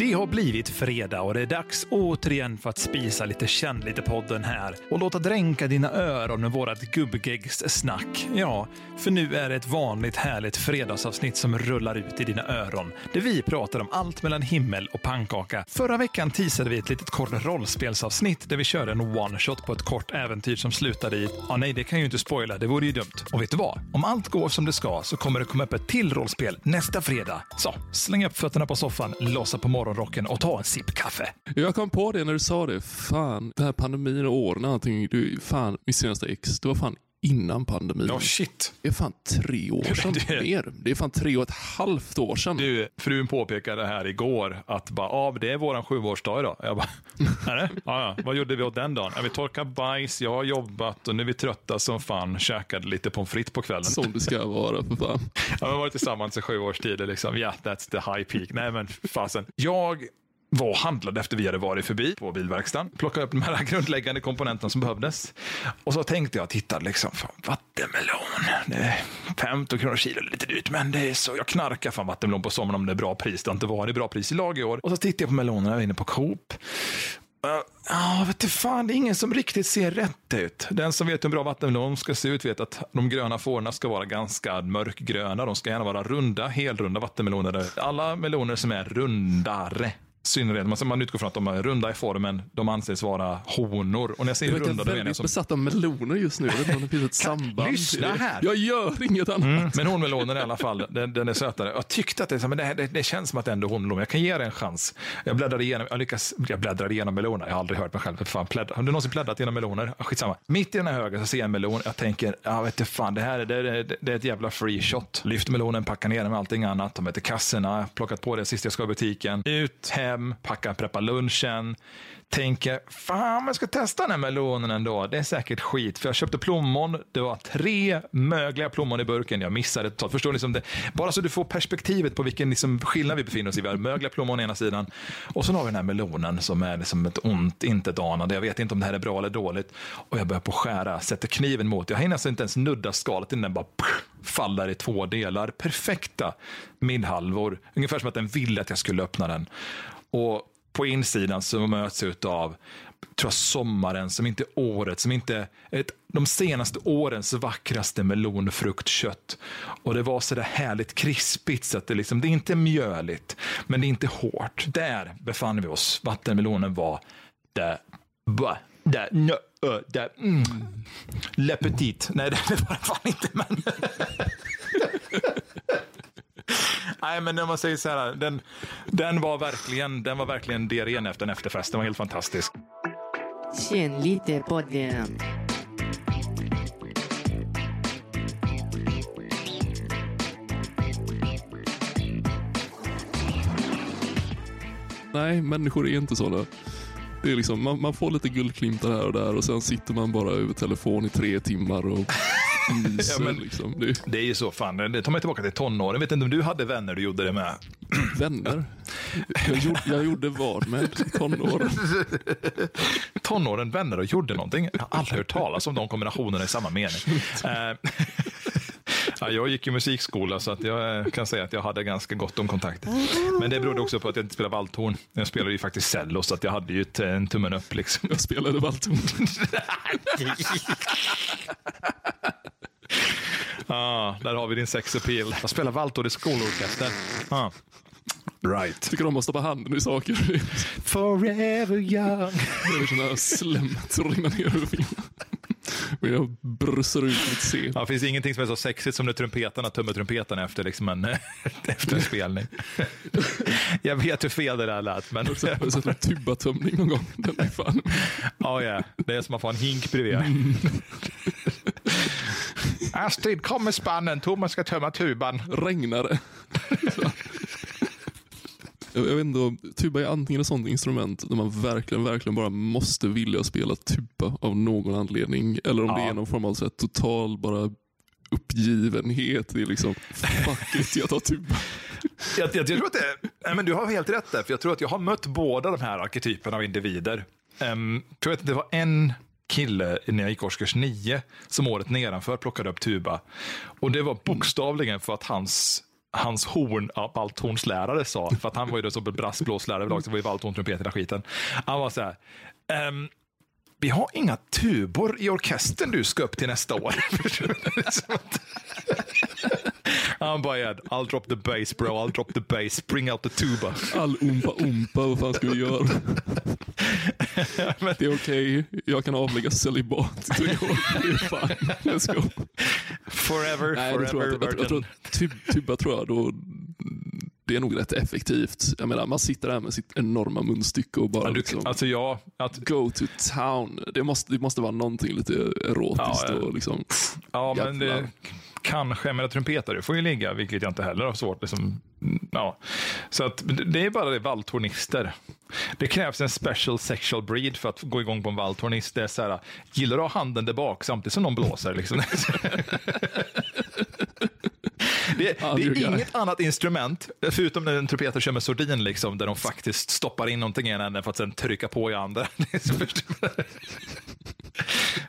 Det har blivit fredag och det är dags återigen för att spisa lite Känn lite-podden här och låta dränka dina öron med vårat gubbgeggssnack. Ja, för nu är det ett vanligt härligt fredagsavsnitt som rullar ut i dina öron där vi pratar om allt mellan himmel och pannkaka. Förra veckan teasade vi ett litet kort rollspelsavsnitt där vi körde en one-shot på ett kort äventyr som slutade i Ja, nej, det kan ju inte spoila. Det vore ju dumt. Och vet du vad? Om allt går som det ska så kommer det komma upp ett till rollspel nästa fredag. Så, släng upp fötterna på soffan, lossa på morgonen morgonrocken och ta en sipp kaffe. Jag kom på det när du sa det. Fan, den här pandemin och åren och allting. Du, fan, mitt senaste ex, det var fan innan pandemin. Ja, shit. Det är fan tre år sedan. Det- Mer. Det är fan tre och ett halvt år sedan. Du, frun påpekade här igår att bara, ja, det är våran sjuårsdag idag. Jag bara, är det? Ja. Vad gjorde vi åt den dagen? Ja, vi torkade bajs, jag har jobbat och nu är vi trötta som fan. Käkade lite pommes frites på kvällen. Som det ska vara för fan. Ja, vi har varit tillsammans i sju års tid. Liksom. Yeah, that's the high peak. Nej, men fasen. Jag var och handlade efter vi hade varit förbi på bilverkstaden. Plockade upp de här grundläggande komponenterna som behövdes. Och så tänkte jag, titta liksom, fan, vattenmelon. Det är 15 kronor kilo, lite dyrt, men det är så. Jag knarkar fan vattenmelon på sommaren om det är bra pris. Det har inte varit bra pris i lag i år. Och så tittar jag på melonerna, jag är inne på Coop. Ja, uh, vet du fan, det är ingen som riktigt ser rätt ut. Den som vet hur en bra vattenmelon ska se ut vet att de gröna fårorna ska vara ganska mörkgröna. De ska gärna vara runda, helrunda vattenmeloner. Alla meloner som är rundare synnerhet. Man, man utgår från att de är runda i formen. De anses vara honor. Och när jag säger verkar runda, då menar jag väldigt som... besatt av meloner just nu. Jag vet inte om det finns ett samband. lyssna här. Jag gör inget annat. Mm, men honmelonen i alla fall, den, den är sötare. Jag tyckte att det, är men det, här- det, det känns som att det ändå är honmelon. Jag kan ge det en chans. Jag bläddrade igenom, jag lyckas, jag bläddrade igenom meloner. Jag har aldrig hört mig själv. För fan, pläddra. Har du någonsin bläddrat genom meloner? Skitsamma. Mitt i den här högen så ser jag en melon. Jag tänker, ja vet du fan, det här är- det, det, det är ett jävla free shot. Lyfter melonen, packar ner den med allting annat. De heter kassorna, plockat på det sist jag ska i butiken. Ut, hem, packa, preppa lunchen. Tänker, fan jag ska testa den här melonen ändå. Det är säkert skit. För jag köpte plommon. Det var tre mögliga plommon i burken. Jag missade totalt. Förstår ni? Liksom det, bara så du får perspektivet på vilken liksom skillnad vi befinner oss i. Vi har mögliga plommon å ena sidan. Och så har vi den här melonen som är liksom ett ont inte ett anande. Jag vet inte om det här är bra eller dåligt. Och jag börjar på skära, sätter kniven mot. Jag hinner alltså inte ens nudda skalet innan den bara faller i två delar. Perfekta midhalvor. Ungefär som att den ville att jag skulle öppna den. Och på insidan som möts jag av tror jag, sommaren, som inte är året, som inte ett, de senaste årens vackraste melonfruktkött. Och det var så där härligt krispigt, så att det, liksom, det är inte mjöligt, men det är inte hårt. Där befann vi oss. Vattenmelonen var där, bah, där, nö, Uh, där, mm. Le petit. Nej, det var det fan inte, men... Nej, men när man säger så här, den, den var verkligen, den var verkligen diarrén efter en efterfest. Den var helt fantastisk. Känn lite på den. Nej, människor är inte sådana. Det är liksom, man, man får lite guldklimtar här och där och sen sitter man bara över telefon i tre timmar och Ja, men- liksom. det är Det är ju så, fan, det tar mig tillbaka till tonåren. Jag vet inte om du hade vänner du gjorde det med? vänner. Jag gjorde, jag gjorde vad med tonåren? Tonåren, vänner och gjorde någonting. Jag har aldrig hört talas om de kombinationerna i samma mening. Ja, jag gick i musikskola så att jag kan säga att jag hade ganska gott om kontakter. Men det berodde också på att jag inte spelade valthorn. Jag spelade ju faktiskt cello så att jag hade ju ett, en tummen upp. Liksom. Jag spelade valthorn. Ah, där har vi din sex appeal. Jag spelar valthorn i skolorkester. Ah. Right. Tycker om att stoppa handen i saker. Forever young. Det är här slemmet som rinner ner över fingrarna. Men jag bröstar ut mitt C. Ja, det finns ingenting som är så sexigt som när trumpetarna tummar trumpeten efter, liksom en, efter en spelning. Jag vet hur fel det där lät, men Jag har sett en tubatömning någon gång. Den är fan. ja, ja, det är som att få en hink bredvid. Astrid, kom med spannen. Thomas ska tömma tuban. Regnar det? Jag vet inte, tuba är antingen ett sånt instrument där man verkligen, verkligen bara måste vilja spela tuba av någon anledning. Eller om det Ja. är någon form av så här, total bara uppgivenhet. Det är liksom, fuck it, jag tar tuba. Jag, jag, jag tror att det, nej, men du har helt rätt där, för jag tror att jag har mött båda de här arketyperna av individer. Um, tror att det var en kille när jag gick årskurs nio som året nedanför plockade upp tuba. Och det var bokstavligen för att hans hans horn, ja, valthornslärare sa, för att han var ju då som brassblåslärare överlag, så var ju valthorn, trumpet, hela skiten. Han var så här, ehm, vi har inga tubor i orkestern du ska upp till nästa år. Han bara, yeah, I'll drop the bass bro, I'll drop the bass, bring out the tuba. All umpa umpa, vad fan ska vi göra? Det är okej, jag kan avlägga celibat. Det är fine, let's go. Forever, Nej, det tror forever, jag, jag, jag tror, tub, tuba tror jag då, det är nog rätt effektivt. Jag menar, man sitter där med sitt enorma munstycke och bara Ja, du, liksom, alltså ja, att, go to town. Det måste, det måste vara någonting lite erotiskt Ja, och liksom, ja men det, kanske, men trumpetare får ju ligga, vilket jag inte heller har svårt. Liksom, ja. Så att, det är bara det, valthornister. Det krävs en special sexual breed för att gå igång på en valthornist. Det är så här, gillar du att ha handen där bak samtidigt som någon blåser? Liksom. Det, det är inget annat instrument, förutom när en trumpetare kör med sordin, liksom, där de faktiskt stoppar in någonting i en ände för att sen trycka på i andra.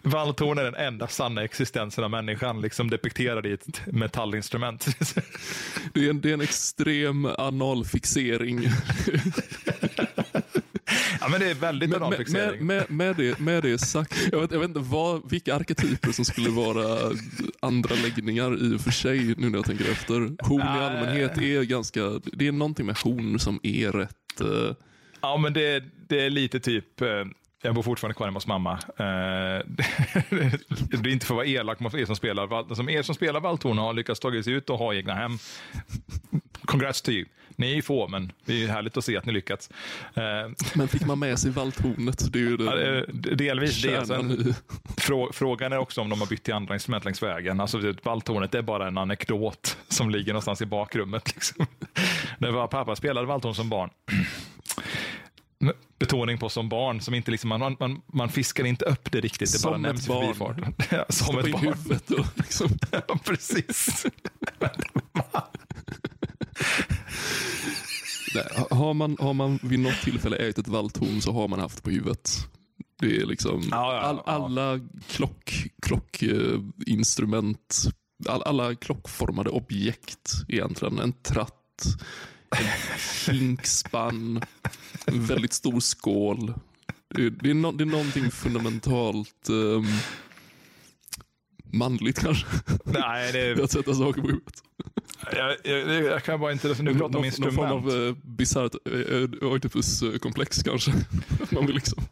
Valthorn är den enda sanna existensen av människan, liksom depikterad i ett metallinstrument. det, är en, det är en extrem analfixering. ja, men det är väldigt med, med, med, med, det, med det sagt, jag vet, jag vet inte vad, vilka arketyper som skulle vara andra läggningar i och för sig nu när jag tänker efter. Horn i allmänhet är ganska, det är någonting med horn som är rätt, eh, Ja, men det, det är lite typ... eh, Jag bor fortfarande kvar hemma hos mamma. Eh, Det är inte för att vara elak mot er som spelar som er som spelar valthorn och har lyckats ta sig ut och ha egna hem. Congrats to you. Ni är ju få, men det är härligt att se att ni lyckats. Eh, men fick man med sig valthornet? Det är ju det, Delvis det. Sen, i. frå, frågan är också om de har bytt till andra instrument längs vägen. Alltså, valthornet är bara en anekdot som ligger någonstans i bakrummet. Liksom. Det var pappa spelade valthorn som barn. Betoning på som barn, som inte liksom, man, man, man fiskar inte upp det riktigt, det Som bara ett nämns i barn. förbifarten. Ja, Som Stoppa ett barn. och liksom. Ja, precis. Har, man, har man vid något tillfälle ätit ett valthorn så har man haft på huvudet. Det är liksom Ja, ja, all, alla klockinstrument, klock, eh, instrument, all, alla klockformade objekt egentligen. En tratt, en hinkspann, en väldigt stor skål. Det, är- no, det är någonting fundamentalt ehm, manligt kanske. Nej, det, Att sätta saker på huvudet. jag, jag, jag kan bara inte, nu pratar om någon, någon instrument. form av uh, bisarrt uh, Oidipus-komplex kanske. Att man vill liksom...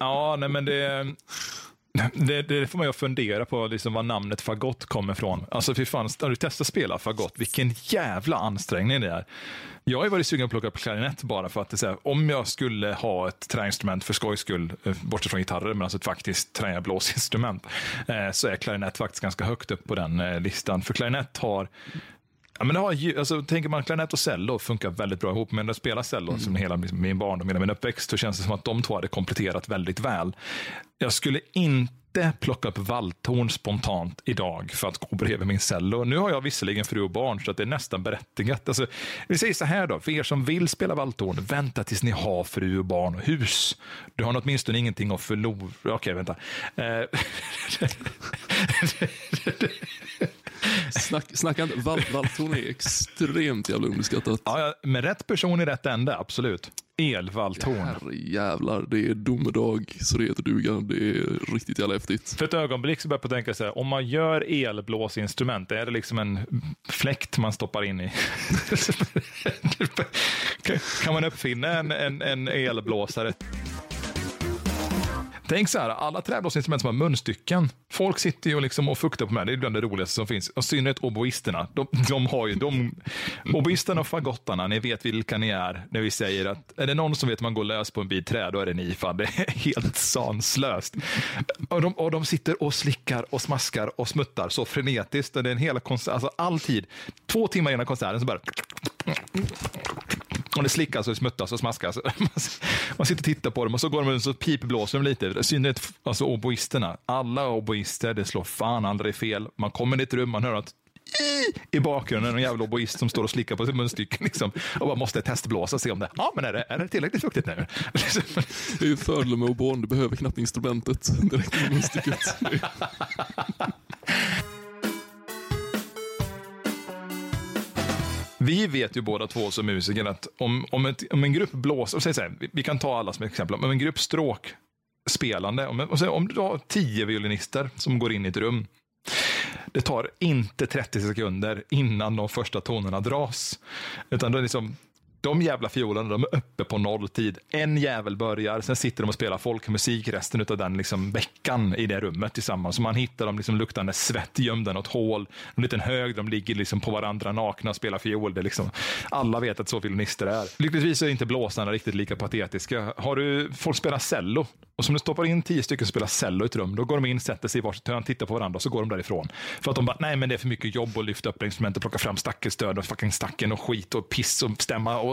Ja, nej men det, det, det får man ju fundera på liksom vad namnet fagott kommer ifrån. Alltså fy fan, har du testat spela fagott? Vilken jävla ansträngning det är. Jag har ju varit sugen på att plocka upp klarinett bara för att det är så här, om jag skulle ha ett träinstrument för skojs skull, eh, bortsett från gitarrer, men alltså ett faktiskt träblåsinstrument, eh, så är klarinett faktiskt ganska högt upp på den eh, listan. För klarinett har Ja, men det har, alltså, tänker man klarinett och cello funkar väldigt bra ihop, men att spela cello som hela min- min barndom, hela min uppväxt, så känns det som att de två hade kompletterat väldigt väl. Jag skulle inte plocka upp valthorn spontant idag för att gå bredvid min cello. Nu har jag visserligen fru och barn, så att det är nästan berättigat. Alltså, vi säger så här då, för er som vill spela valthorn, vänta tills ni har fru och barn och hus. Du har åtminstone ingenting att förlora. Okej, vänta. Eh, Snack, snacka inte. Val, valthorn är extremt jävla underskattat. ja, med rätt person i rätt ände, absolut. Elvalthorn. Herrejävlar, det är domedag så det heter duga. Det är riktigt jävla häftigt. För ett ögonblick så börjar jag tänka så här, om man gör elblåsinstrument, är det liksom en fläkt man stoppar in i? Kan- kan man uppfinna en, en, en elblåsare? Tänk så här, alla träblåsinstrument som har munstycken. Folk sitter ju liksom och fuktar på mig. det. är bland det roligaste som finns. I synnerhet oboisterna. De, de har ju, de, oboisterna och fagottarna, ni vet vilka ni är. När vi säger att är det någon som vet hur man går lös på en bit trä, då är det ni. Fan, det är helt sanslöst. Och de, och de sitter och slickar och smaskar och smuttar så frenetiskt. Och det är en hel konsert, alltså all tid. Två timmar innan konserten så bara och det slickas och smuttas och smaskas. Man sitter och tittar på dem och så går de och så pipblåser de lite. I synnerhet alltså oboisterna. Alla oboister, det slår fan aldrig fel. Man kommer i ett rum, man hör att i bakgrunden en jävla oboist som står och slickar på sitt munstycke. Liksom, och bara måste testblåsa och se om det, ja men är det, är det tillräckligt fuktigt nu? Det är ju fördelen med obon, du behöver knappt instrumentet. Räcker med munstycket. Vi vet ju båda två som musiker att om, om, ett, om en grupp blåser, och säg så här, vi, vi kan ta alla som exempel, om en grupp stråkspelande, om, och om du har tio violinister som går in i ett rum, det tar inte 30 sekunder innan de första tonerna dras. Utan det är liksom, de jävla fiolerna, de är uppe på nolltid. En jävel börjar, sen sitter de och spelar folkmusik resten av den liksom veckan i det rummet tillsammans. Så man hittar dem liksom luktande svett gömda i något hål. En liten hög, de ligger liksom på varandra nakna och spelar fiol. Det liksom, alla vet att så violinister är. Lyckligtvis är inte blåsarna riktigt lika patetiska. Har du, folk spelar cello, och som du stoppar in tio stycken som spelar cello i ett rum, då går de in, sätter sig i varsitt hörn, tittar på varandra och så går de därifrån. För att de bara, nej men det är för mycket jobb att lyfta upp instrumentet, plocka fram stackelstöd och fucking stacken och skit och piss och stämma. Och,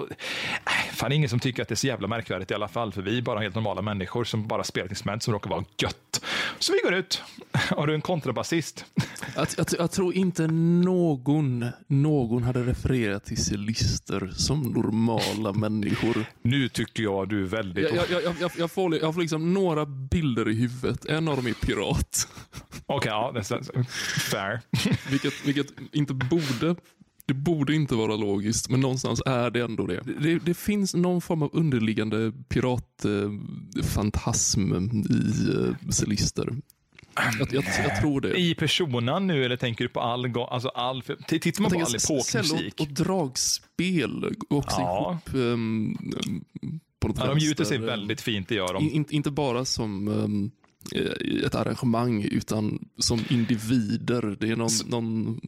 nej, fan ingen som tycker att det är så jävla märkvärdigt i alla fall, för vi är bara helt normala människor som bara spelar ett instrument som råkar vara gött. Så vi går ut. Har du en kontrabasist? Jag, jag, jag tror inte någon, någon hade refererat till cellister som normala människor. Nu tycker jag du är väldigt... Jag, jag, jag, jag, får, jag får liksom några bilder i huvudet. En av dem är pirat. Okej, okay, ja, fair. vilket, vilket inte borde det borde inte vara logiskt, men någonstans är det ändå det. Det, det finns någon form av underliggande piratfantasm eh, i eh, cellister. Jag, jag, jag, tror det. I personan nu eller tänker du på all, alltså all tittar man på all epokmusik? och dragspel går också ja. ihop um, på något ja, De gjuter sig väldigt fint, det gör de. In, inte bara som um, ett arrangemang utan som individer. Det är någon, någon...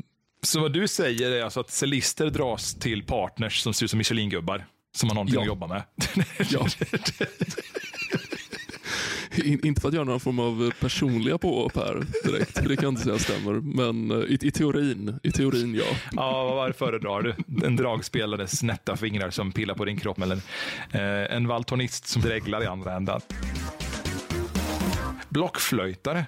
så vad du säger är alltså att celister dras till partners som ser ut som Michelin-gubbar? Som har någonting ja. att jobba med? Ja. In, inte för att göra någon form av personliga påhopp här direkt, det kan jag inte säga stämmer. Men eh, i, i, teorin, i teorin ja. Ja, vad föredrar du? En dragspelares nätta fingrar som pillar på din kropp eller eh, en valtornist som dreglar i andra ändan. Blockflöjtare.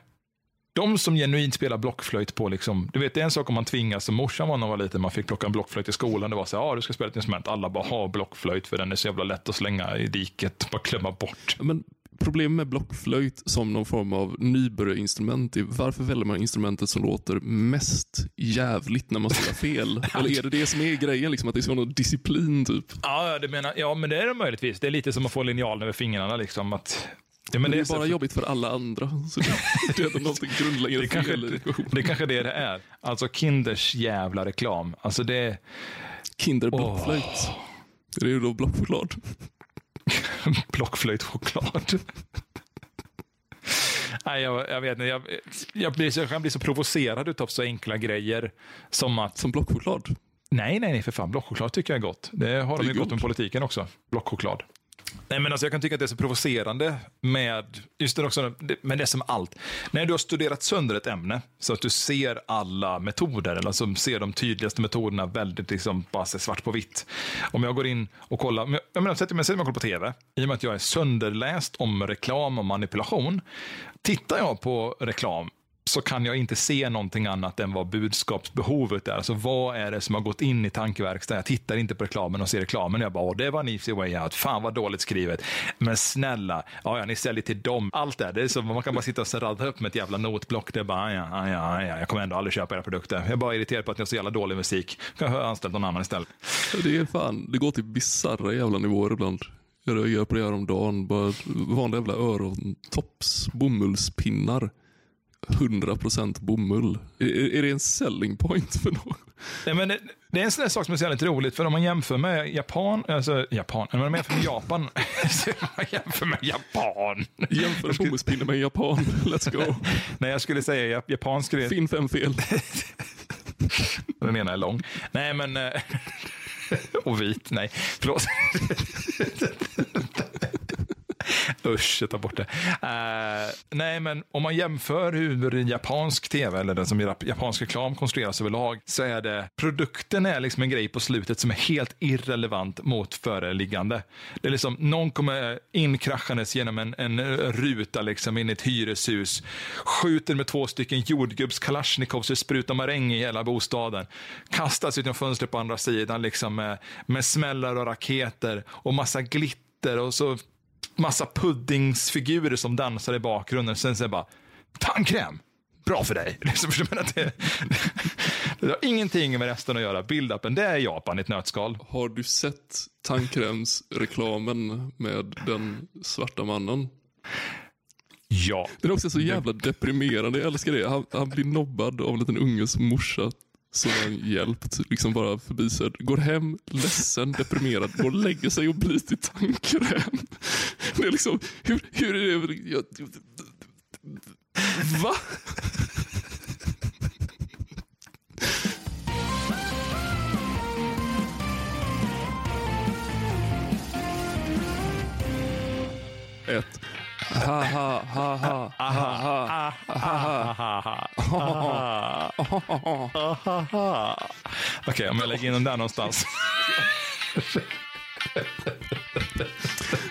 De som genuint spelar blockflöjt på, liksom, du vet det är en sak om man tvingas, som morsan var när man var liten, man fick plocka en blockflöjt i skolan. Det var så ja du ska spela ett instrument, alla bara ha blockflöjt för den är så jävla lätt att slänga i diket, bara klämma bort. Men Problemet med blockflöjt som någon form av nybörjarinstrument är varför väljer man instrumentet som låter mest jävligt när man spelar fel? Eller är det det som är grejen, liksom, att det ska vara någon disciplin typ? Ja, det menar, ja, men det är det möjligtvis. Det är lite som att få linjalen över fingrarna. Liksom, att Ja, men, det är, bara för... jobbigt för alla andra. Så det, är någonting grundläggande det ekvationen. Det kanske det det är. Alltså Kinders jävla reklam. Alltså det... Kinder blockflöjt. Oh. Det är ju då blockchoklad. blockflöjtchoklad. Nej, jag, jag, vet inte. Jag, jag, blir, jag kan bli så provocerad av så enkla grejer som att... Som blockchoklad? Nej, nej, nej, för fan. Blockchoklad tycker jag är gott. Det har det de ju gott med politiken också. Blockchoklad. Nej, men alltså jag kan tycka att det är så provocerande med, just det också, men det är som allt. När du har studerat sönder ett ämne så att du ser alla metoder, eller alltså ser de tydligaste metoderna väldigt liksom bara svart på vitt. Om jag går in och kollar, jag menar, sätter mig och kollar på tv, i och med att jag är sönderläst om reklam och manipulation. Tittar jag på reklam så kan jag inte se någonting annat än vad budskapsbehovet är. Alltså vad är det som har gått in i tankeverkstaden? Jag tittar inte på reklamen och ser reklamen jag bara, det var en easy way out. Fan vad dåligt skrivet. Men snälla, ja, ja ni säljer till dem. Allt det, det är så, man kan bara sitta och radda upp med ett jävla notblock. Det är bara, ja, ja, ja, jag kommer ändå aldrig köpa era produkter. Jag är bara irriterad på att ni har så jävla dålig musik. Jag har anställt någon annan istället. Det är fan, det går till bisarra jävla nivåer ibland. Jag reagerade på det här om dagen. Bara vanliga jävla örontops, bomullspinnar 100% bomull. Är, är det en selling point för någon? Nej, men det, det, är en sån sak som är så jävligt roligt, för om man jämför med Japan, alltså Japan, om man jämför med Japan, man jämför med Japan. Jämför bomullspinne med Japan, let's go. Nej, jag skulle säga japansk. Finn fem fel. Den ena är lång. Nej, men... Eh, och vit, nej, förlåt. Usch, jag tar bort det. Uh, nej, men om man jämför hur en japansk tv eller den som japansk reklam konstrueras överlag så är det produkten är liksom en grej på slutet som är helt irrelevant mot föreliggande. Det är liksom någon kommer inkraschandes genom en, en ruta liksom in i ett hyreshus, skjuter med två stycken jordgubbs kalasjnikovs och sprutar maräng i hela bostaden, kastas ut genom fönstret på andra sidan liksom med, med smällar och raketer och massa glitter och så massa puddingsfigurer som dansar i bakgrunden. Sen säger bara, tandkräm, bra för dig. Liksom, det, Det har ingenting med resten att göra. Build-upen, det är Japan i ett nötskal. Har du sett tandkrämsreklamen med den svarta mannen? Ja. Den är också så jävla deprimerande. Jag älskar det. Han, han blir nobbad av en liten unges morsa som han hjälpt. Liksom bara förbisedd. Går hem, ledsen, deprimerad, går och lägger sig och blir till tandkräm. Det är liksom, hur, hur är det? Jag, va? Okej, om jag lägger in den där någonstans.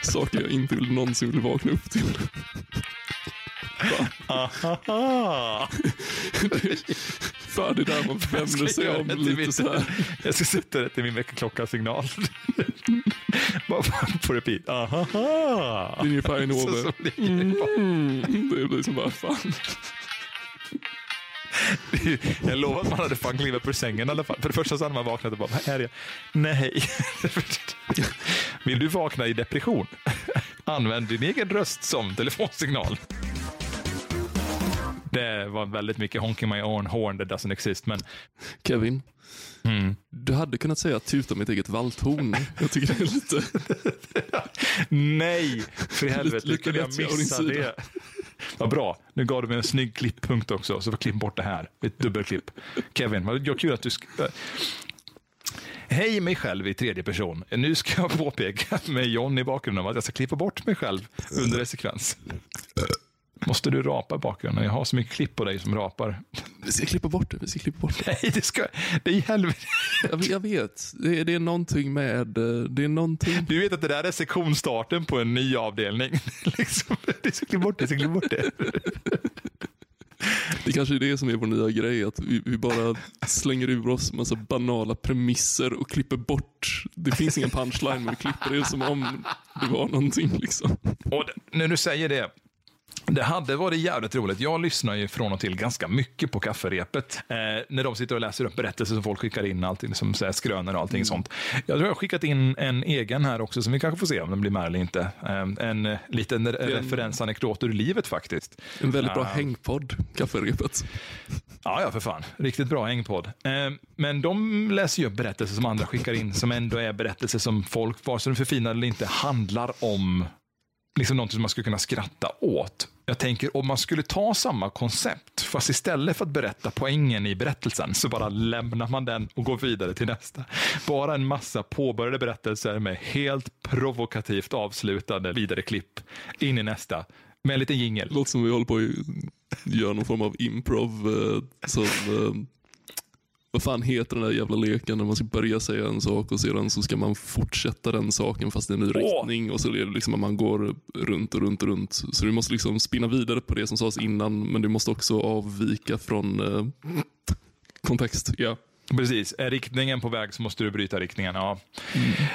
Saker jag inte vill någonsin vill vakna upp till. Fan, det där man vänder sig om lite så här. Jag ska sätta det till min väckarklocka-signal. På repeat. Ahaha. Linje så ligger det. Mm, blir som bara fan. Jag lovar att man hade fan klivit upp ur sängen i alla fall. För det första så hade man vaknat och bara, vad är det? Nej. Vill du vakna i depression? Använd din egen röst som telefonsignal. Det var väldigt mycket honking my own horn that doesn't exist. Men Kevin, mm. du hade kunnat säga tuta mitt eget valthorn. Jag tycker det är lite... nej, för helvete. Hur kunde jag missa det? Vad bra. Nu gav du mig en snygg klipppunkt också, så klippa bort det här. Ett dubbelklipp. Kevin, vad kul att du... Sk- Hej mig själv i tredje person. Nu ska jag påpeka med John i bakgrunden att jag ska klippa bort mig själv under en sekvens. Måste du rapa i bakgrunden? Jag har så mycket klipp på dig som rapar. Vi ska klippa bort det. Vi ska klippa bort det. Nej, det ska... Det är helvete. Jag, jag vet. Det är, det är någonting med... eh, Det är någonting... Du vet att det där är sektionsstarten på en ny avdelning. liksom, det ska klippa bort det, ska klippa bort det. Det kanske är det som är vår nya grej. Att vi, vi bara slänger ur oss massa banala premisser och klipper bort. Det finns ingen punchline men vi klipper det som om det var någonting. Liksom. Och när du säger det, det hade varit jävligt roligt. Jag lyssnar ju från och till ganska mycket på kafferepet. Eh, när de sitter och läser upp berättelser som folk skickar in, allting som så här, skrönor och allting sånt. Jag tror jag har skickat in en egen här också, som vi kanske får se om den blir med eller inte. Eh, en eh, liten referensanekdot ur livet faktiskt. En väldigt bra Ja. hängpodd, kafferepet. Ja, ja, för fan. Riktigt bra hängpodd. Eh, men de läser ju upp berättelser som andra skickar in, som ändå är berättelser som folk, vare sig de är förfinade eller inte, handlar om liksom någonting som man skulle kunna skratta åt. Jag tänker om man skulle ta samma koncept, fast istället för att berätta poängen i berättelsen, så bara lämnar man den och går vidare till nästa. Bara en massa påbörjade berättelser med helt provokativt avslutade vidare klipp in i nästa. Med en liten jingel. Låter som vi håller på att göra någon form av improv. Eh, som, eh, vad fan heter den där jävla leken när man ska börja säga en sak och sedan så ska man fortsätta den saken fast i en ny riktning och så är det liksom att man går runt och runt och runt. Så du måste liksom spinna vidare på det som sades innan men du måste också avvika från eh, kontext. Ja. Precis, är riktningen på väg så måste du bryta riktningen. Ja.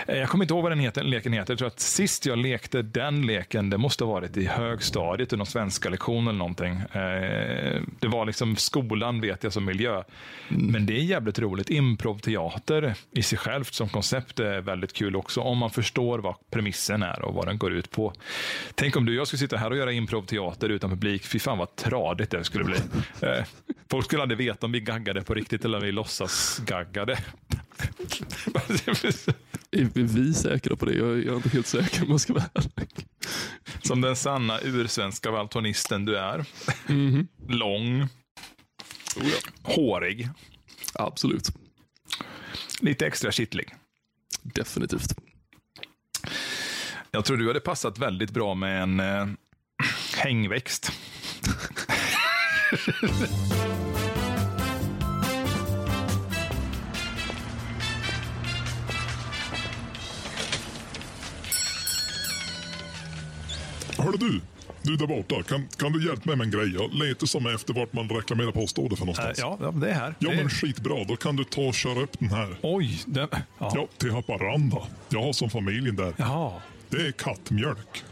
Eh, Jag kommer inte ihåg vad den heter, leken heter. Jag tror att sist jag lekte den leken, det måste ha varit i högstadiet, i någon svenska lektion eller någonting. Eh, Det var liksom skolan vet jag som miljö. Men det är jävligt roligt. Improvteater i sig självt som koncept är väldigt kul också. Om man förstår vad premissen är och vad den går ut på. Tänk om du och jag skulle sitta här och göra improvteater utan publik. Fy fan vad tradigt det skulle bli. Eh, Folk skulle aldrig veta om vi gaggade på riktigt eller om vi låtsas gaggade. Är vi säkra på det? Jag är inte helt säker om jag ska vara ärlig. Som den sanna ursvenska valtonisten du är. Lång. Hårig. Absolut. Lite extra kittlig. Definitivt. Jag tror du hade passat väldigt bra med en eh, hängväxt. Hörru du, du där borta, kan, kan du hjälpa mig med en grej? Jag letar som efter vart man reklamerar postorder för någonstans. ja, ja, det är här. Ja det men skitbra, då kan du ta och köra upp den här. Oj. Det... Ja. Ja, till Haparanda. Jag har som familjen där. Jaha. Det är kattmjölk.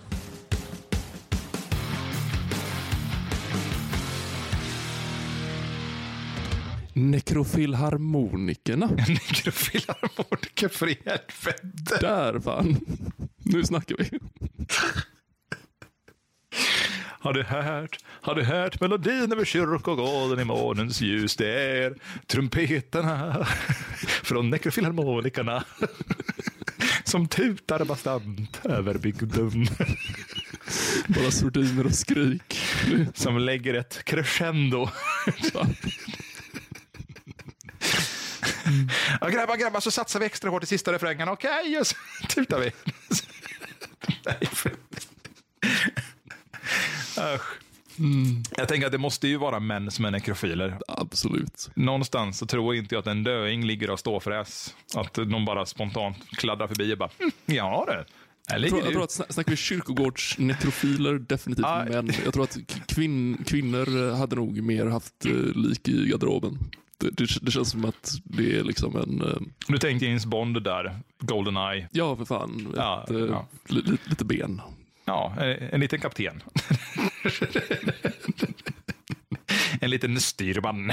Nekrofilharmonikerna. Nekrofilharmoniker för helvete. Där fan. Nu snackar vi. Har du hört, har du hört melodin över kyrkogården i månens ljus? Det är trumpeterna från Nekrofilharmonikerna som tutar bastant över bygden. Bara sordiner och skrik. Som lägger ett crescendo. Ja, grabbar, grabbar, så satsar vi extra hårt i sista refrängen. Okej, och så tutar vi. Nej, Usch. Jag tänker att det måste ju vara män som är nekrofiler. Absolut. Någonstans så tror jag inte att en döing ligger och ståfräs. Att de bara spontant kladdar förbi och bara, hm, ja du. Jag tror, jag tror att sna- snackar vi kyrkogårdsnekrofiler, definitivt Ja. män. Jag tror att kvinn, kvinnor hade nog mer haft eh, lik i garderoben. Det, det, det känns som att det är liksom en, eh, Du tänkte James Bond där, Goldeneye. ja för fan, Ja, ett, eh, ja. li, lite ben. Ja, en, en liten kapten. en liten styrman.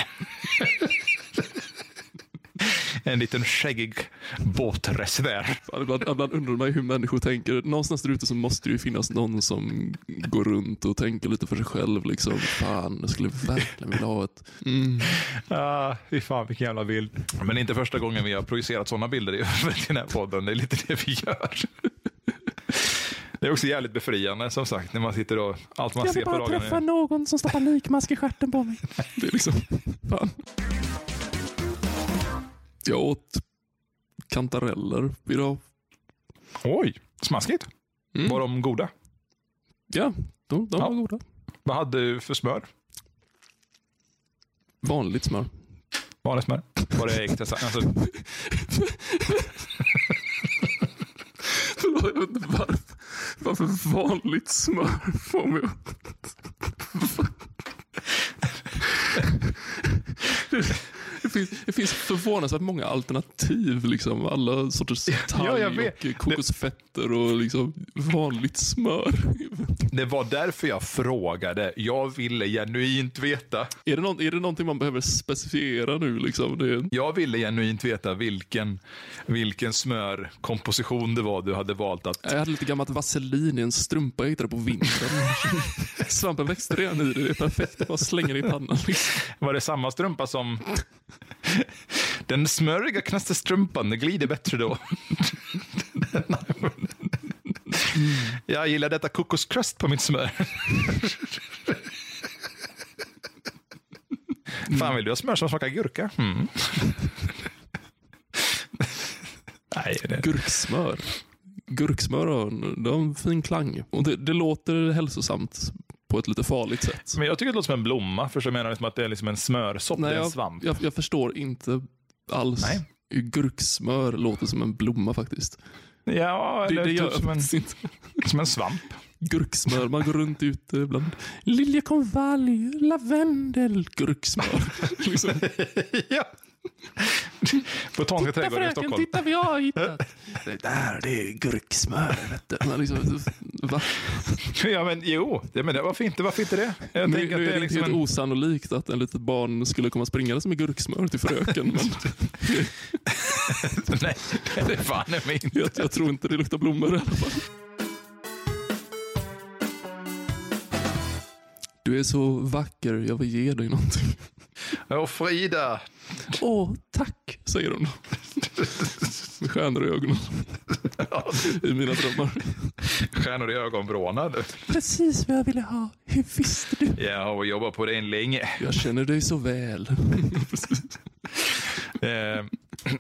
en liten skäggig båtresenär. Ibland, ibland undrar man hur människor tänker. Någonstans där ute så måste det ju finnas någon som går runt och tänker lite för sig själv. Liksom, fan, jag skulle verkligen vilja ha ett... Mm. Ah, fy fan vilken jävla bild. Men det är inte första gången vi har projicerat sådana bilder i den här podden. Det är lite det vi gör. Det är också jävligt befriande som sagt när man sitter och allt man ser på dagarna. någon som stoppar likmask i stjärten på mig. Det är liksom, fan. Jag åt kantareller idag. Oj, smaskigt. Mm. Var de goda? Ja, de, de Ja. var goda. Vad hade du för smör? Vanligt smör. Vanligt smör? Var det ägg? Alltså, Förlåt, jag vet inte varför, varför vanligt smör får mig att... Det finns, det finns förvånansvärt många alternativ. Liksom. Alla sorters talg Ja, och kokosfetter och liksom vanligt smör. det var därför jag frågade. Jag ville genuint veta. Är det, någon, är det någonting man behöver specifiera nu? Liksom? Det, Jag ville genuint veta vilken, vilken smörkomposition det var du hade valt att... jag hade lite gammalt vaselin i en strumpa jag hittade på vintern. Svampen växte redan i det. Det är perfekt. Bara slänger det i pannan. Liksom. Var det samma strumpa som... Den smöriga knasterstrumpan, det glider bättre då. Jag gillar detta kokoskrust på mitt smör. Fan, vill du ha smör som smakar gurka? Mm. Nej, det... Gurksmör. Gurksmör har en, det har en fin klang. Och det, det låter hälsosamt på ett lite farligt sätt. Men jag tycker det låter som en blomma, för så menar liksom att det är liksom en smörsort, det är en jag, svamp. jag, jag förstår inte alls. Nej. Gurksmör låter som en blomma faktiskt. Ja, Det, eller det gör typ som en, inte. som en svamp. Gurksmör, man går runt ute bland liljekonvalj, lavendel, gurksmör. liksom. ja. Botaniska trädgården i Stockholm. titta vad jag har hittat. Det där, det är gurksmör. Vet du. Man liksom, va? Ja, men jo, det, men det, varför inte? Varför inte det? Jag Nu, nu är det är det liksom helt en... osannolikt att en litet barn skulle komma springande med gurksmör till fröken. Men Nej, det är fan mig inte. jag, jag tror inte det luktar blommor i alla fall. Du är så vacker, jag vill ge dig någonting. Åh, Frida. Åh, tack, säger hon. Med stjärnor i ögonen. I mina drömmar. Stjärnor i ögonvråna. Precis vad jag ville ha. Hur visste du? Jag har jobbat på det länge. Jag känner dig så väl. Eh,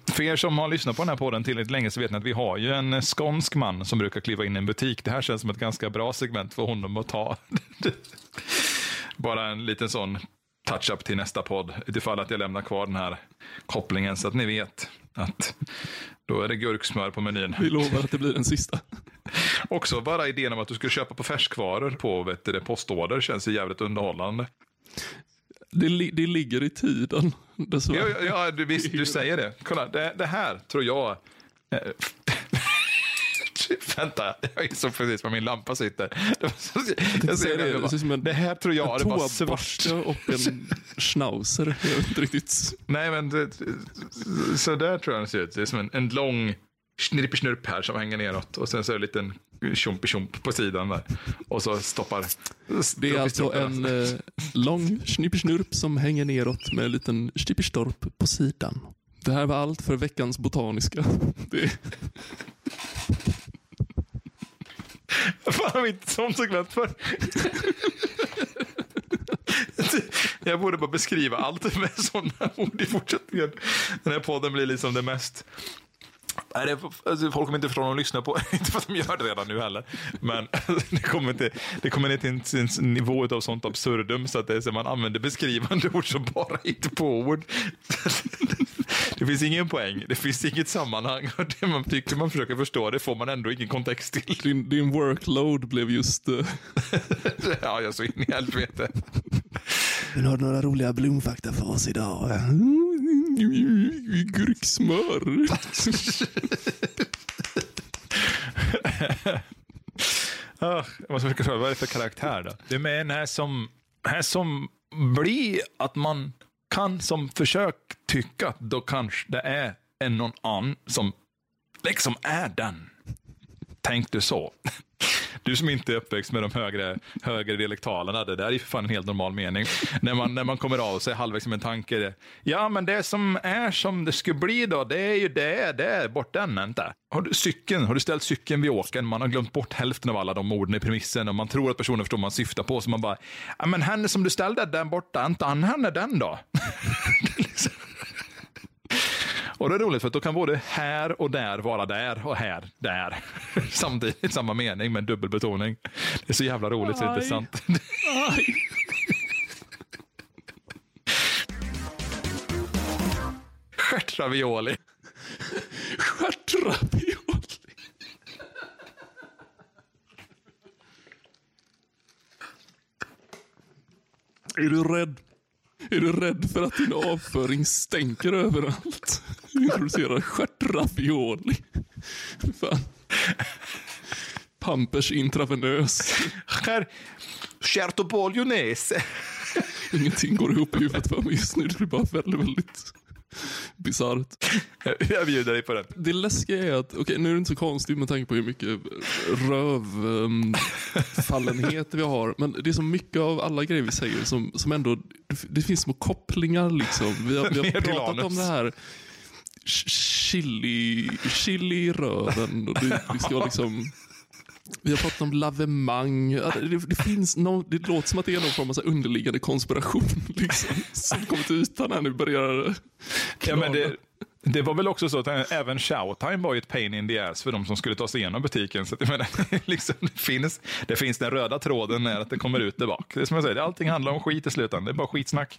för er som har lyssnat på den här podden tillräckligt länge så vet ni att vi har ju en skånsk man som brukar kliva in i en butik. Det här känns som ett ganska bra segment för honom att ta. Bara en liten sån touch-up till nästa podd. Utifall att jag lämnar kvar den här kopplingen så att ni vet att då är det gurksmör på menyn. Vi lovar att det blir den sista. Också bara idén om att du skulle köpa på färskvaror på vet du, postorder känns ju jävligt underhållande. Det, li- det ligger i tiden. dessvärre. Ja, ja, du, visst, du säger det. Kolla, det, det här tror jag... eh, Vänta, jag insåg precis var min lampa sitter. Jag ser det, det, det ut som en- det här tror jag, det var svart. och en schnauzer. Jag vet inte riktigt. Nej, men det, så där tror jag det ser ut. Det är som en, en lång snirp här som hänger neråt och sen så är det en liten tjomp på sidan där. Och så stoppar... Det är alltså en eh, lång snippersnurp som hänger neråt med en liten stipperstorp på sidan. Det här var allt för veckans botaniska. Det, Fan, har vi inte sånt så glömt för? Jag borde bara beskriva allt med sådana ord i fortsättningen. Den här podden blir liksom det mest... Nej, det, alltså, folk kommer inte om de lyssnar på Inte för att de gör det redan nu heller. Men det kommer inte, det kommer inte till en, en nivå av sånt absurdum så att det är så man använder beskrivande ord som bara inte på ord. Det finns ingen poäng, det finns inget sammanhang. Och det man tycker man försöker förstå, det får man ändå ingen kontext till. din, din workload blev just... Eh, Ja, jag så in i helvete. Men har du några roliga blomfakta för oss idag? Gurksmör. Ah, jag måste försöka vad är det för karaktär då? Det är här som, här som blir att man kan som försök tycka att då kanske det är en någon annan som liksom är den. Tänk du så. Du som inte är uppväxt med de högre, högre dialektalerna, det där är ju för fan en helt normal mening. När man, när man kommer av sig halvvägs med en tanke. Ja, men det som är som det skulle bli då, det är ju det, det är bort den inte. Har du cykeln, har du ställt cykeln vid åkern, man har glömt bort hälften av alla de orden i premissen och man tror att personen förstår vad man syftar på, så man bara, ja men henne som du ställde den borta, inte han henne den då? Liksom- och det är roligt för att då kan både här och där vara där och här, där. Samtidigt, samma mening med dubbel betoning. Det är så jävla roligt så intressant. Stjärtravioli. Stjärtravioli. Är du rädd? Är du rädd för att din avföring stänker överallt? Introducerar stjärtravioli. Fan. Pampers intravenös. Skär... Stjärtobolionese. Ingenting går ihop i huvudet för mig just nu. Det blir bara väldigt, väldigt bisarrt. Jag bjuder dig på den. Det läskiga är att, okej nu är det inte så konstigt med tanke på hur mycket rövfallenhet vi har. Men det är så mycket av alla grejer vi säger som, som ändå, det finns små kopplingar liksom. Vi har, vi har pratat om det här chili, chili i röven. Och det, det ska liksom vi har pratat om lavemang. Det, det, finns någon, det låter som att det är någon form av underliggande konspiration liksom, som kommer till ytan här nu. Börjar Ja, men det, det var väl också så att även Showtime var ju ett pain in the ass för de som skulle ta sig igenom butiken. Så att, jag menar, liksom, det, finns, det finns den röda tråden när att det kommer ut där bak. Det är som jag säger, allting handlar om skit i slutändan. Det är bara skitsnack.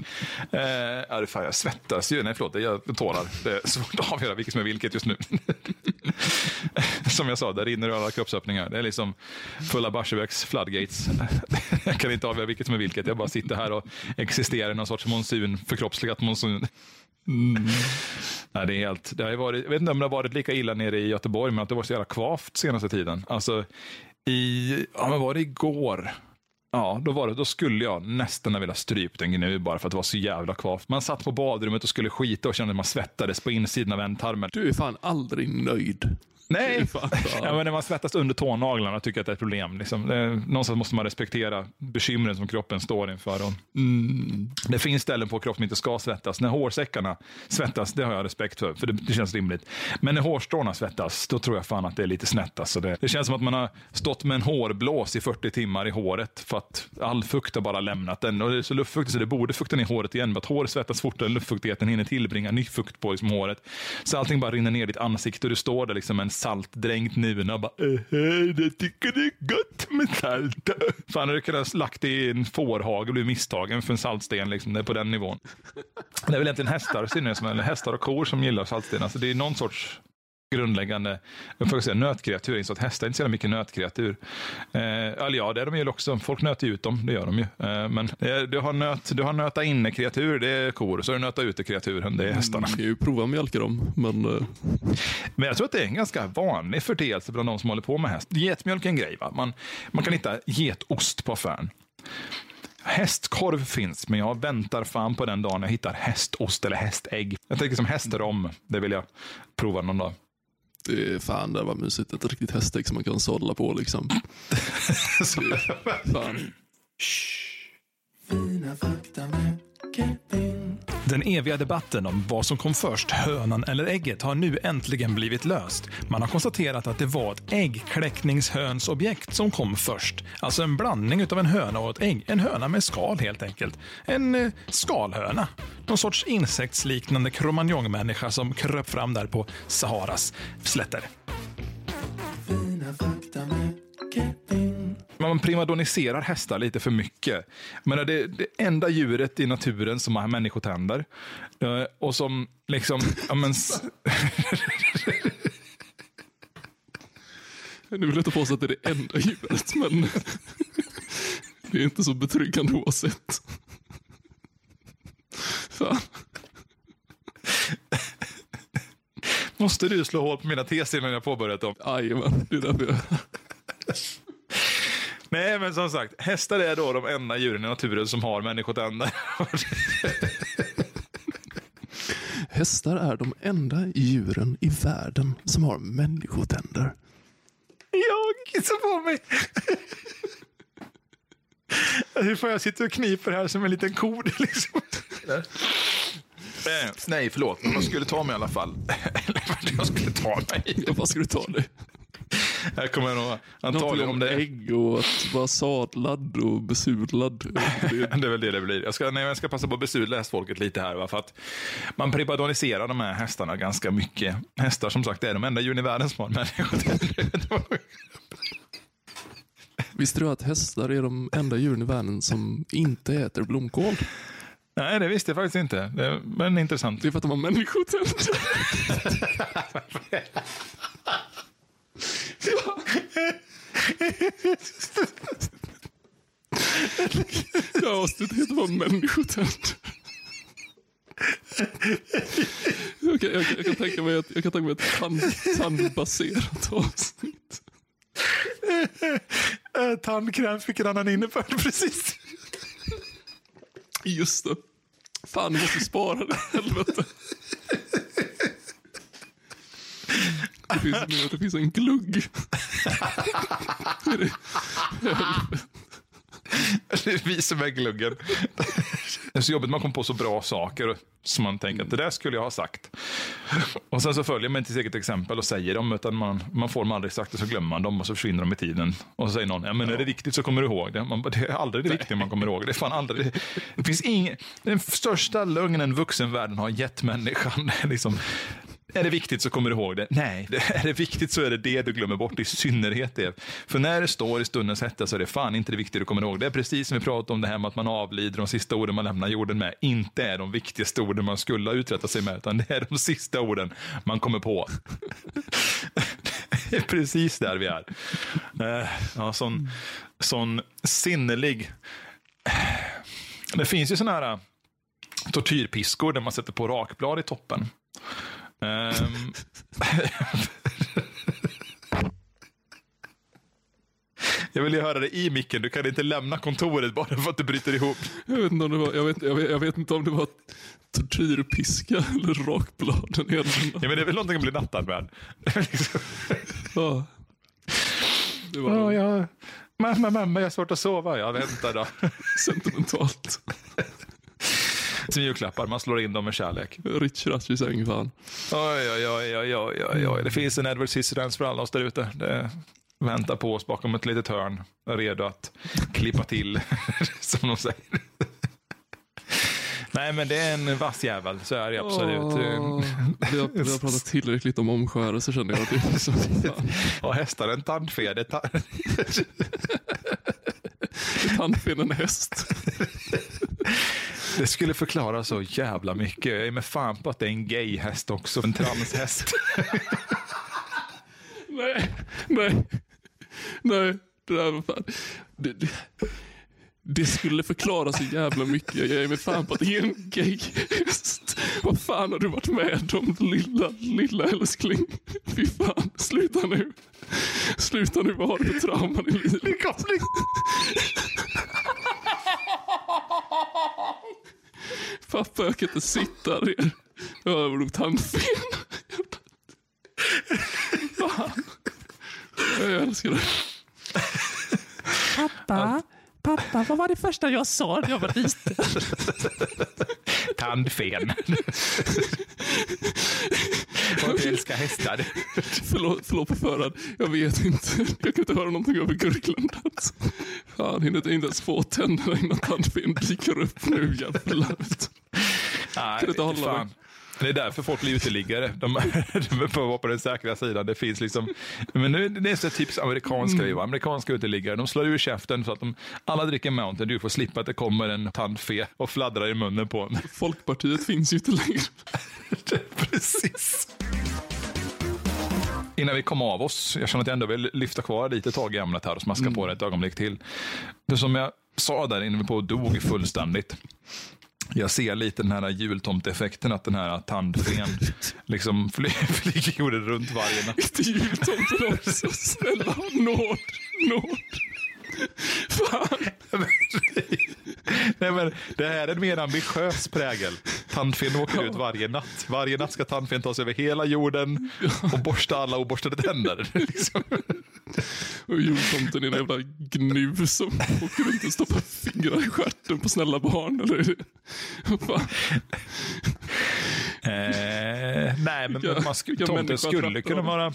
Eh, ja, det fan, jag svettas ju. Nej, förlåt, jag tårar. Det är svårt att avgöra vilket som är vilket just nu. som jag sa, där rinner alla kroppsöppningar. Det är liksom fulla Barsebäcks floodgates. jag kan inte avgöra vilket som är vilket. Jag bara sitter här och existerar i någon sorts monsun, förkroppsligat monsun. Mm. Nej, det är helt, det har ju varit, jag vet inte om det har varit lika illa nere i Göteborg, men att det var så jävla kvavt senaste tiden. Alltså, i, ja men var det igår? Ja, då, var det, då skulle jag nästan ha velat strypa en gnu bara för att det var så jävla kvavt. Man satt på badrummet och skulle skita och kände att man svettades på insidan av ändtarmen. Du är fan aldrig nöjd. Nej, ja, men när man svettas under tånaglarna tycker jag att det är ett problem. Liksom. Det, någonstans måste man respektera bekymren som kroppen står inför. Och Det finns ställen på kroppen som inte ska svettas. När hårsäckarna svettas, det har jag respekt för, för det, det känns rimligt. Men när hårstråna svettas, då tror jag fan att det är lite snett. Alltså det, det känns som att man har stått med en hårblås i 40 timmar i håret för att all fukt har bara lämnat den. Och det är så luftfuktigt så det borde fukta ner håret igen. Men att håret svettas fortare än luftfuktigheten hinner tillbringa ny fukt på liksom håret. Så allting bara rinner ner i ditt ansikte och du står där liksom en saltdränkt nuna och bara jag tycker det är gott med salt. Fan, hade kunnat lagt det i en fårhage och blivit misstagen för en saltsten. Liksom. Det är på den nivån. Det är väl egentligen hästar, som- eller hästar och kor som gillar saltstenar, Alltså, det är någon sorts grundläggande jag får säga, nötkreatur. Jag att hästar är inte så mycket nötkreatur. Eh, eller ja, det är de ju också. Folk nöter ut dem, det gör de ju. Eh, men eh, du har, nöt, du har nöta inne-kreatur, det är kor. Så har du nöta ute-kreaturen, det är hästarna. Man kan ju prova att mjölka dem, men eh, Men jag tror att det är en ganska vanlig företeelse bland de som håller på med häst. Getmjölk är en grej. Va? Man, man kan hitta getost på affären. Hästkorv finns, men jag väntar fan på den dagen jag hittar hästost eller hästägg. Jag tänker som hästrom. Det vill jag prova någon dag. Det är fan det var mysigt. Ett riktigt hästägg som man kan sadla på liksom. Fan. Den eviga debatten om vad som kom först, hönan eller ägget, har nu äntligen blivit löst. Man har konstaterat att det var ett äggkläckningshönsobjekt som kom först. Alltså en blandning av en höna och ett ägg. En höna med skal helt enkelt. En eh, skalhöna. Någon sorts insektsliknande kromanjongmänniska som kröp fram där på Saharas slätter. Man primadoniserar hästar lite för mycket. Men det det enda djuret i naturen som har människotänder. Eh, Och som liksom... ja, men, Nu vill jag ta på sig att det är det enda djuret, men det är inte så betryggande oavsett. Fan. måste du slå hål på mina teser innan jag påbörjat dem? Jajamän, det är därför jag... Nej, men som sagt, hästar är då de enda djuren i naturen som har människotänder. Hästar är de enda djuren i världen som har människotänder. Jag kissar på mig. Hur får jag sitta och kniper här som en liten ko? Liksom. Nej, förlåt. Men jag skulle ta mig i alla fall. Eller vart jag skulle ta mig. Ja, vad ska du ta dig? Här kommer jag nog antagligen om det. ägg och att vara sadlad och besudlad. Det är väl det det blir. Jag ska, nej, jag ska passa på att besudla hästfolket lite här. Va? För att man primadoniserar de här hästarna ganska mycket. Hästar som sagt är de enda djuren i världen som har människor. Visste du att hästar är de enda djuren i världen som inte äter blomkål? nej, det visste jag faktiskt inte. Det är, men intressant. Det är för att de har människotänder. Det heter bara människotänder. Jag kan, jag, jag kan tänka mig ett, jag kan tänka mig ett tand, tandbaserat avsnitt. Äh, tandkräm fick en annan innebörd precis. Just det. Fan, du måste spara det. Helvete. Det finns, det finns en glugg. Det- är vi som är gluggen. Det är så jobbigt man kommer på så bra saker som man tänker att det där skulle jag ha sagt. Och sen så följer man inte sitt eget exempel och säger dem, utan man, man får dem aldrig sagt och så glömmer man dem och så försvinner de i tiden. Och så säger någon, ja men är det viktigt så kommer du ihåg det. Man, det är aldrig det viktiga man kommer ihåg. Det är fan aldrig det. Finns ingen, den största lögnen vuxenvärlden har gett människan liksom är det viktigt så kommer du ihåg det. Nej, är det viktigt så är det det du glömmer bort, i synnerhet det. För när det står i stundens hetta så är det fan inte det viktiga du kommer ihåg. Det är precis som vi pratade om det här med att man avlider, de sista orden man lämnar jorden med, inte är de viktigaste orden man skulle ha uträttat sig med, utan det är de sista orden man kommer på. Det är precis där vi är. Eh, Ja, sån, sån sinnerlig... Det finns ju såna här tortyrpiskor där man sätter på rakblad i toppen. Ehm. Jag vill ju höra det i micken. Du kan inte lämna kontoret bara för att du bryter ihop. Jag vet inte om det var, jag vet, jag vet, jag vet inte om det var tortyrpiska eller rakbladen. ändan. Ja, men det är väl någonting att bli nattad med. Ja. Det var Ja, ja. Mamma, mamma, jag har svårt att sova. Jag väntar då. sentimentalt. Som julklappar, man slår in dem med kärlek. Rich Ratch i säng fan. Oj, oj, oj, oj, oj, oj, oj. Det finns en Edward Scissorhands för alla oss där ute. Det väntar på oss bakom ett litet hörn. Redo att klippa till, som de säger. Nej, men det är en vass jävel. Så är det absolut. Åh, vi, har, vi har pratat tillräckligt om omskärelse känner jag. Är Och hästar en tandfe. Det ta- tandfen en häst. Det skulle förklara så jävla mycket. Jag är med fan på att det är en gay häst också. En transhäst. Nej, nej, nej. Det där var fan. Det, det, det skulle förklara så jävla mycket. Jag ger mig fan på att det är en gay. Vad fan har du varit med om lilla, lilla älskling? Fy fan, sluta nu. Sluta nu, vad har du för trauman i livet? Pappa, jag kan inte sitta ner. Jag har nog tandfen. Fan. Jag älskar det. Pappa, pappa, vad var det första jag sa när jag var liten? Tandfen. Och jag älskar hästar. Förlåt, förlåt på förhand. Jag vet inte. Jag kan inte höra någonting över gurglandet. Fan, hinner inte ens få tänderna innan tandfen dyker upp nu. Jävlar. Nej, Kan du inte hålla fan. Det är därför folk blir uteliggare. De, de får vara på den säkra sidan. Det finns liksom, men nu, det är så typiskt amerikansk grej. va? Amerikanska uteliggare. De slår ur käften så att de, alla dricker Mountain för att slippa att det kommer en tandfe och fladdrar i munnen på en. Folkpartiet finns ju inte längre. Precis. Innan vi kom av oss, jag känner att jag ändå vill lyfta kvar lite tag i ämnet här och smaska på det ett ögonblick till. Det som jag sa där innan vi på dog fullständigt. Jag ser lite den här jultomteffekten, att den här tandfen liksom fly- flyger jorden runt varje natt. Inte jultomten också. Snälla, nåd, nåd. Fan. Nej, men det här är en mer ambitiös prägel. Tandfen åker ut varje natt. Varje natt ska tandfen ta sig över hela jorden och borsta alla oborstade tänder. Liksom. Och jultomten är en jävla gnu som åker runt och stoppar fingrar i stjärten på snälla barn. Eller? Eh, nej, men Vilka- man tomten skulle kunna vara...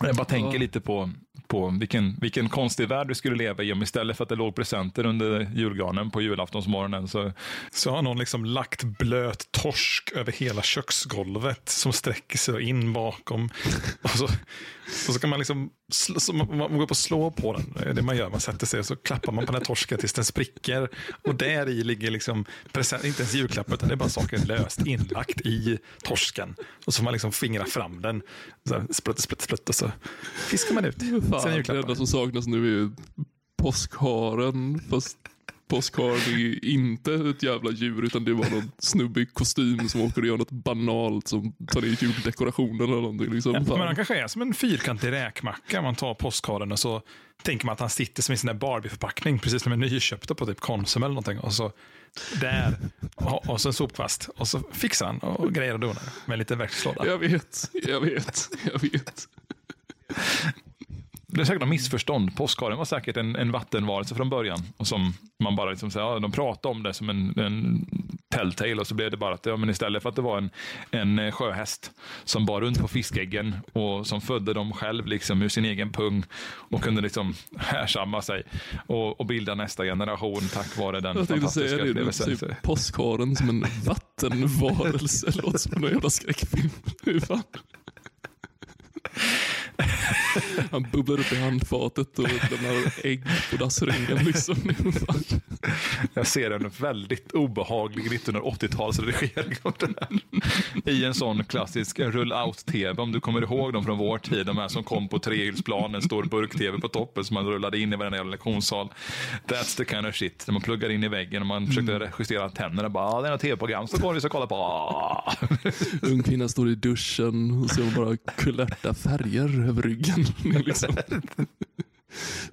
Jag bara tänker lite på, på vilken, vilken konstig värld vi skulle leva i om istället för att det låg presenter under julgranen på julaftonsmorgonen så, så har någon liksom lagt blöt torsk över hela köksgolvet som sträcker sig in bakom. Och så, och så kan man liksom man, går och slår på den. Det är det man gör. Man sätter sig och så klappar man på den här torsken tills den spricker. Och där i ligger liksom present, inte ens julklapp utan det är bara saker löst inlagt i torsken. Och så får man liksom fingra fram den. Så här, sprutt, sprutt, sprutt och så fiskar man ut. Sen Fan, det julklappar. enda som saknas nu är ju påskharen. Fast påskharen är inte ett jävla djur utan det var någon snubbe i kostym som åker och gör något banalt som tar ner juldekorationer eller någonting. Liksom. Ja, men han kanske är som en fyrkantig räkmacka. Man tar påskharen och så tänker man att han sitter som i där Barbie-förpackning, precis som en nyköpta på typ Konsum eller någonting. Och så där, och, och så en sopkvast. Och så fixar han och grejer och donar med en liten verktygslåda. Jag vet, jag vet, jag vet. Det är säkert något missförstånd. Påskharen var säkert en, en vattenvarelse från början. Och som man bara liksom, så ja, de pratade om det som en, en telltale och så blev det bara att ja, men istället för att det var en, en eh, sjöhäst som bar runt på fiskäggen och som födde dem själv liksom ur sin egen pung och kunde liksom härsamma sig och, och bilda nästa generation tack vare den Jag fantastiska säga upplevelsen. säger påskharen som en vattenvarelse. Låter som en jävla skräckfilm. Hur fan? Han bubblar upp i handfatet och lämnar ägg på dassringen. Liksom. Jag ser en väldigt obehaglig 1980-talsredigering av den. I en sån klassisk rull-out-tv, om du kommer ihåg dem från vår tid. De här som kom på trehjulsplan, en stor burk-tv på toppen som man rullade in i varenda jävla lektionssal. That's the kind of shit. När man pluggar in i väggen och man försökte justera tänderna. Bara, ah, det är något tv-program så går vi så kolla på. Ung kvinna står i duschen och ser bara kulörta färger över ryggen.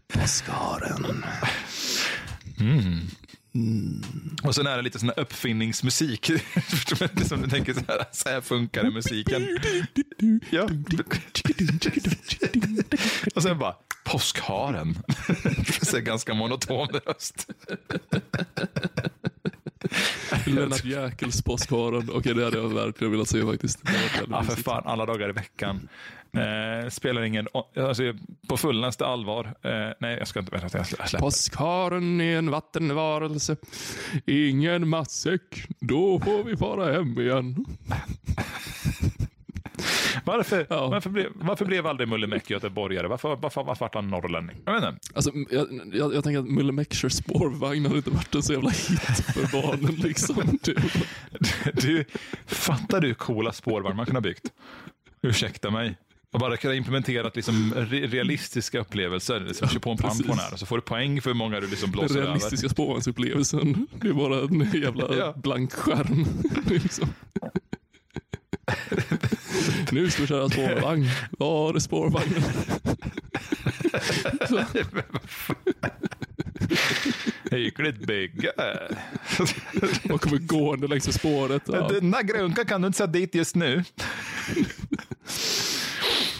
Det är liksom. Påskharen. Och sen är det lite sån här uppfinningsmusik. som du tänker så här, så här funkar det musiken. Ja. Och sen bara, påskharen. Så ganska monoton röst. Lennart Jäkels Påskharen. Okej, det hade jag verkligen velat se faktiskt. Ja, för fan, alla dagar i veckan. Eh, spelar ingen... Alltså, på fullaste allvar. Eh, nej, jag ska inte berätta. Jag släpper. Påskharen är en vattenvarelse. Ingen matsäck. Då får vi fara hem igen. Varför, Ja. varför, blev, varför blev aldrig Mulle Meck göteborgare? Varför, varför, varför vart han norrlänning? Jag vet inte. Alltså, jag, jag, jag tänker att Mulle Meck kör spårvagn hade inte varit en så jävla hit för barnen. Liksom. Det- Du, fattar du hur coola spårvagnar man kunde ha byggt? Ursäkta mig. Och bara kunna implementera liksom re realistiska upplevelser. Liksom, kör på en pannpån här och så får du poäng för hur många du liksom Den blåser över. realistiska spårvagnsupplevelsen. Det är bara en jävla Ja. blank skärm. Liksom. nu ska vi köra spårvagn. Var är spårvagnen? Hyggligt bygge. man kommer gående längs spåret. Ja, Denna grunka kan du inte sätta dit just nu.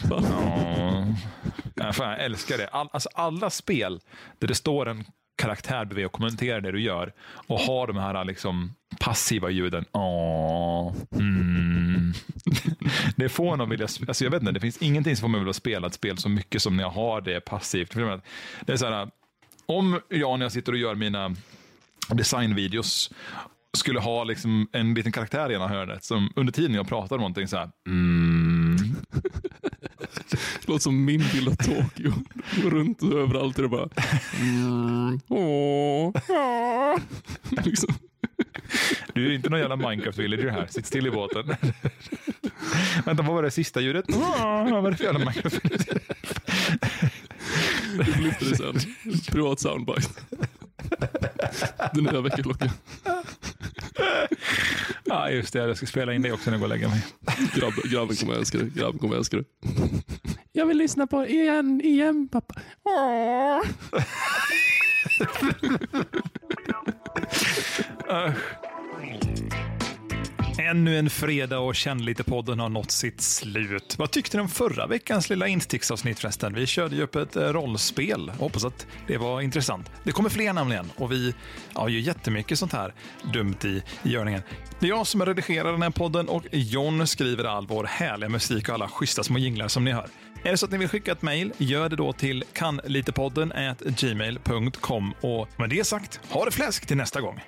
Ja. Fan, jag älskar det. All, alltså alla spel där det står en karaktär bredvid och kommenterar det du gör och har de här liksom passiva ljuden. Åh, mm. Det får någon vilja, alltså jag vet inte, det finns ingenting som får mig att vilja spela ett spel så mycket som när jag har det passivt. Det är så här, om jag när jag sitter och gör mina designvideos skulle ha liksom en liten karaktär i ena hörnet som under tiden jag pratar om någonting så här. Mm, låter som min bild av Tokyo. Går runt överallt och det bara... Mm, åh. Liksom. Du är inte någon jävla Minecraft-villager här. Sitt still i båten. Vänta, vad var det sista ljudet? Ah, vad var det för jävla Minecraft-villager? Du får lyfta det sen. Privat soundbite. Den nya väckarklockan. Ja, just det. Jag ska spela in det också när jag går och lägger mig. Grabb, grabben kommer älska det. Grabben kommer älska det. Jag vill lyssna på igen, igen pappa. Åh. Ännu en fredag och Känn lite-podden har nått sitt slut. Vad tyckte ni om förra veckans lilla insticksavsnitt förresten? Vi körde ju upp ett eh, rollspel. Hoppas att det var intressant. Det kommer fler nämligen och vi ja, gör jättemycket sånt här dumt i, i görningen. Det är jag som redigerar den här podden och John skriver all vår härliga musik och alla schyssta små jinglar som ni hör. Är det så att ni vill skicka ett mejl, gör det då till kanlitepodden gmail.com och med det sagt, ha det fläsk till nästa gång.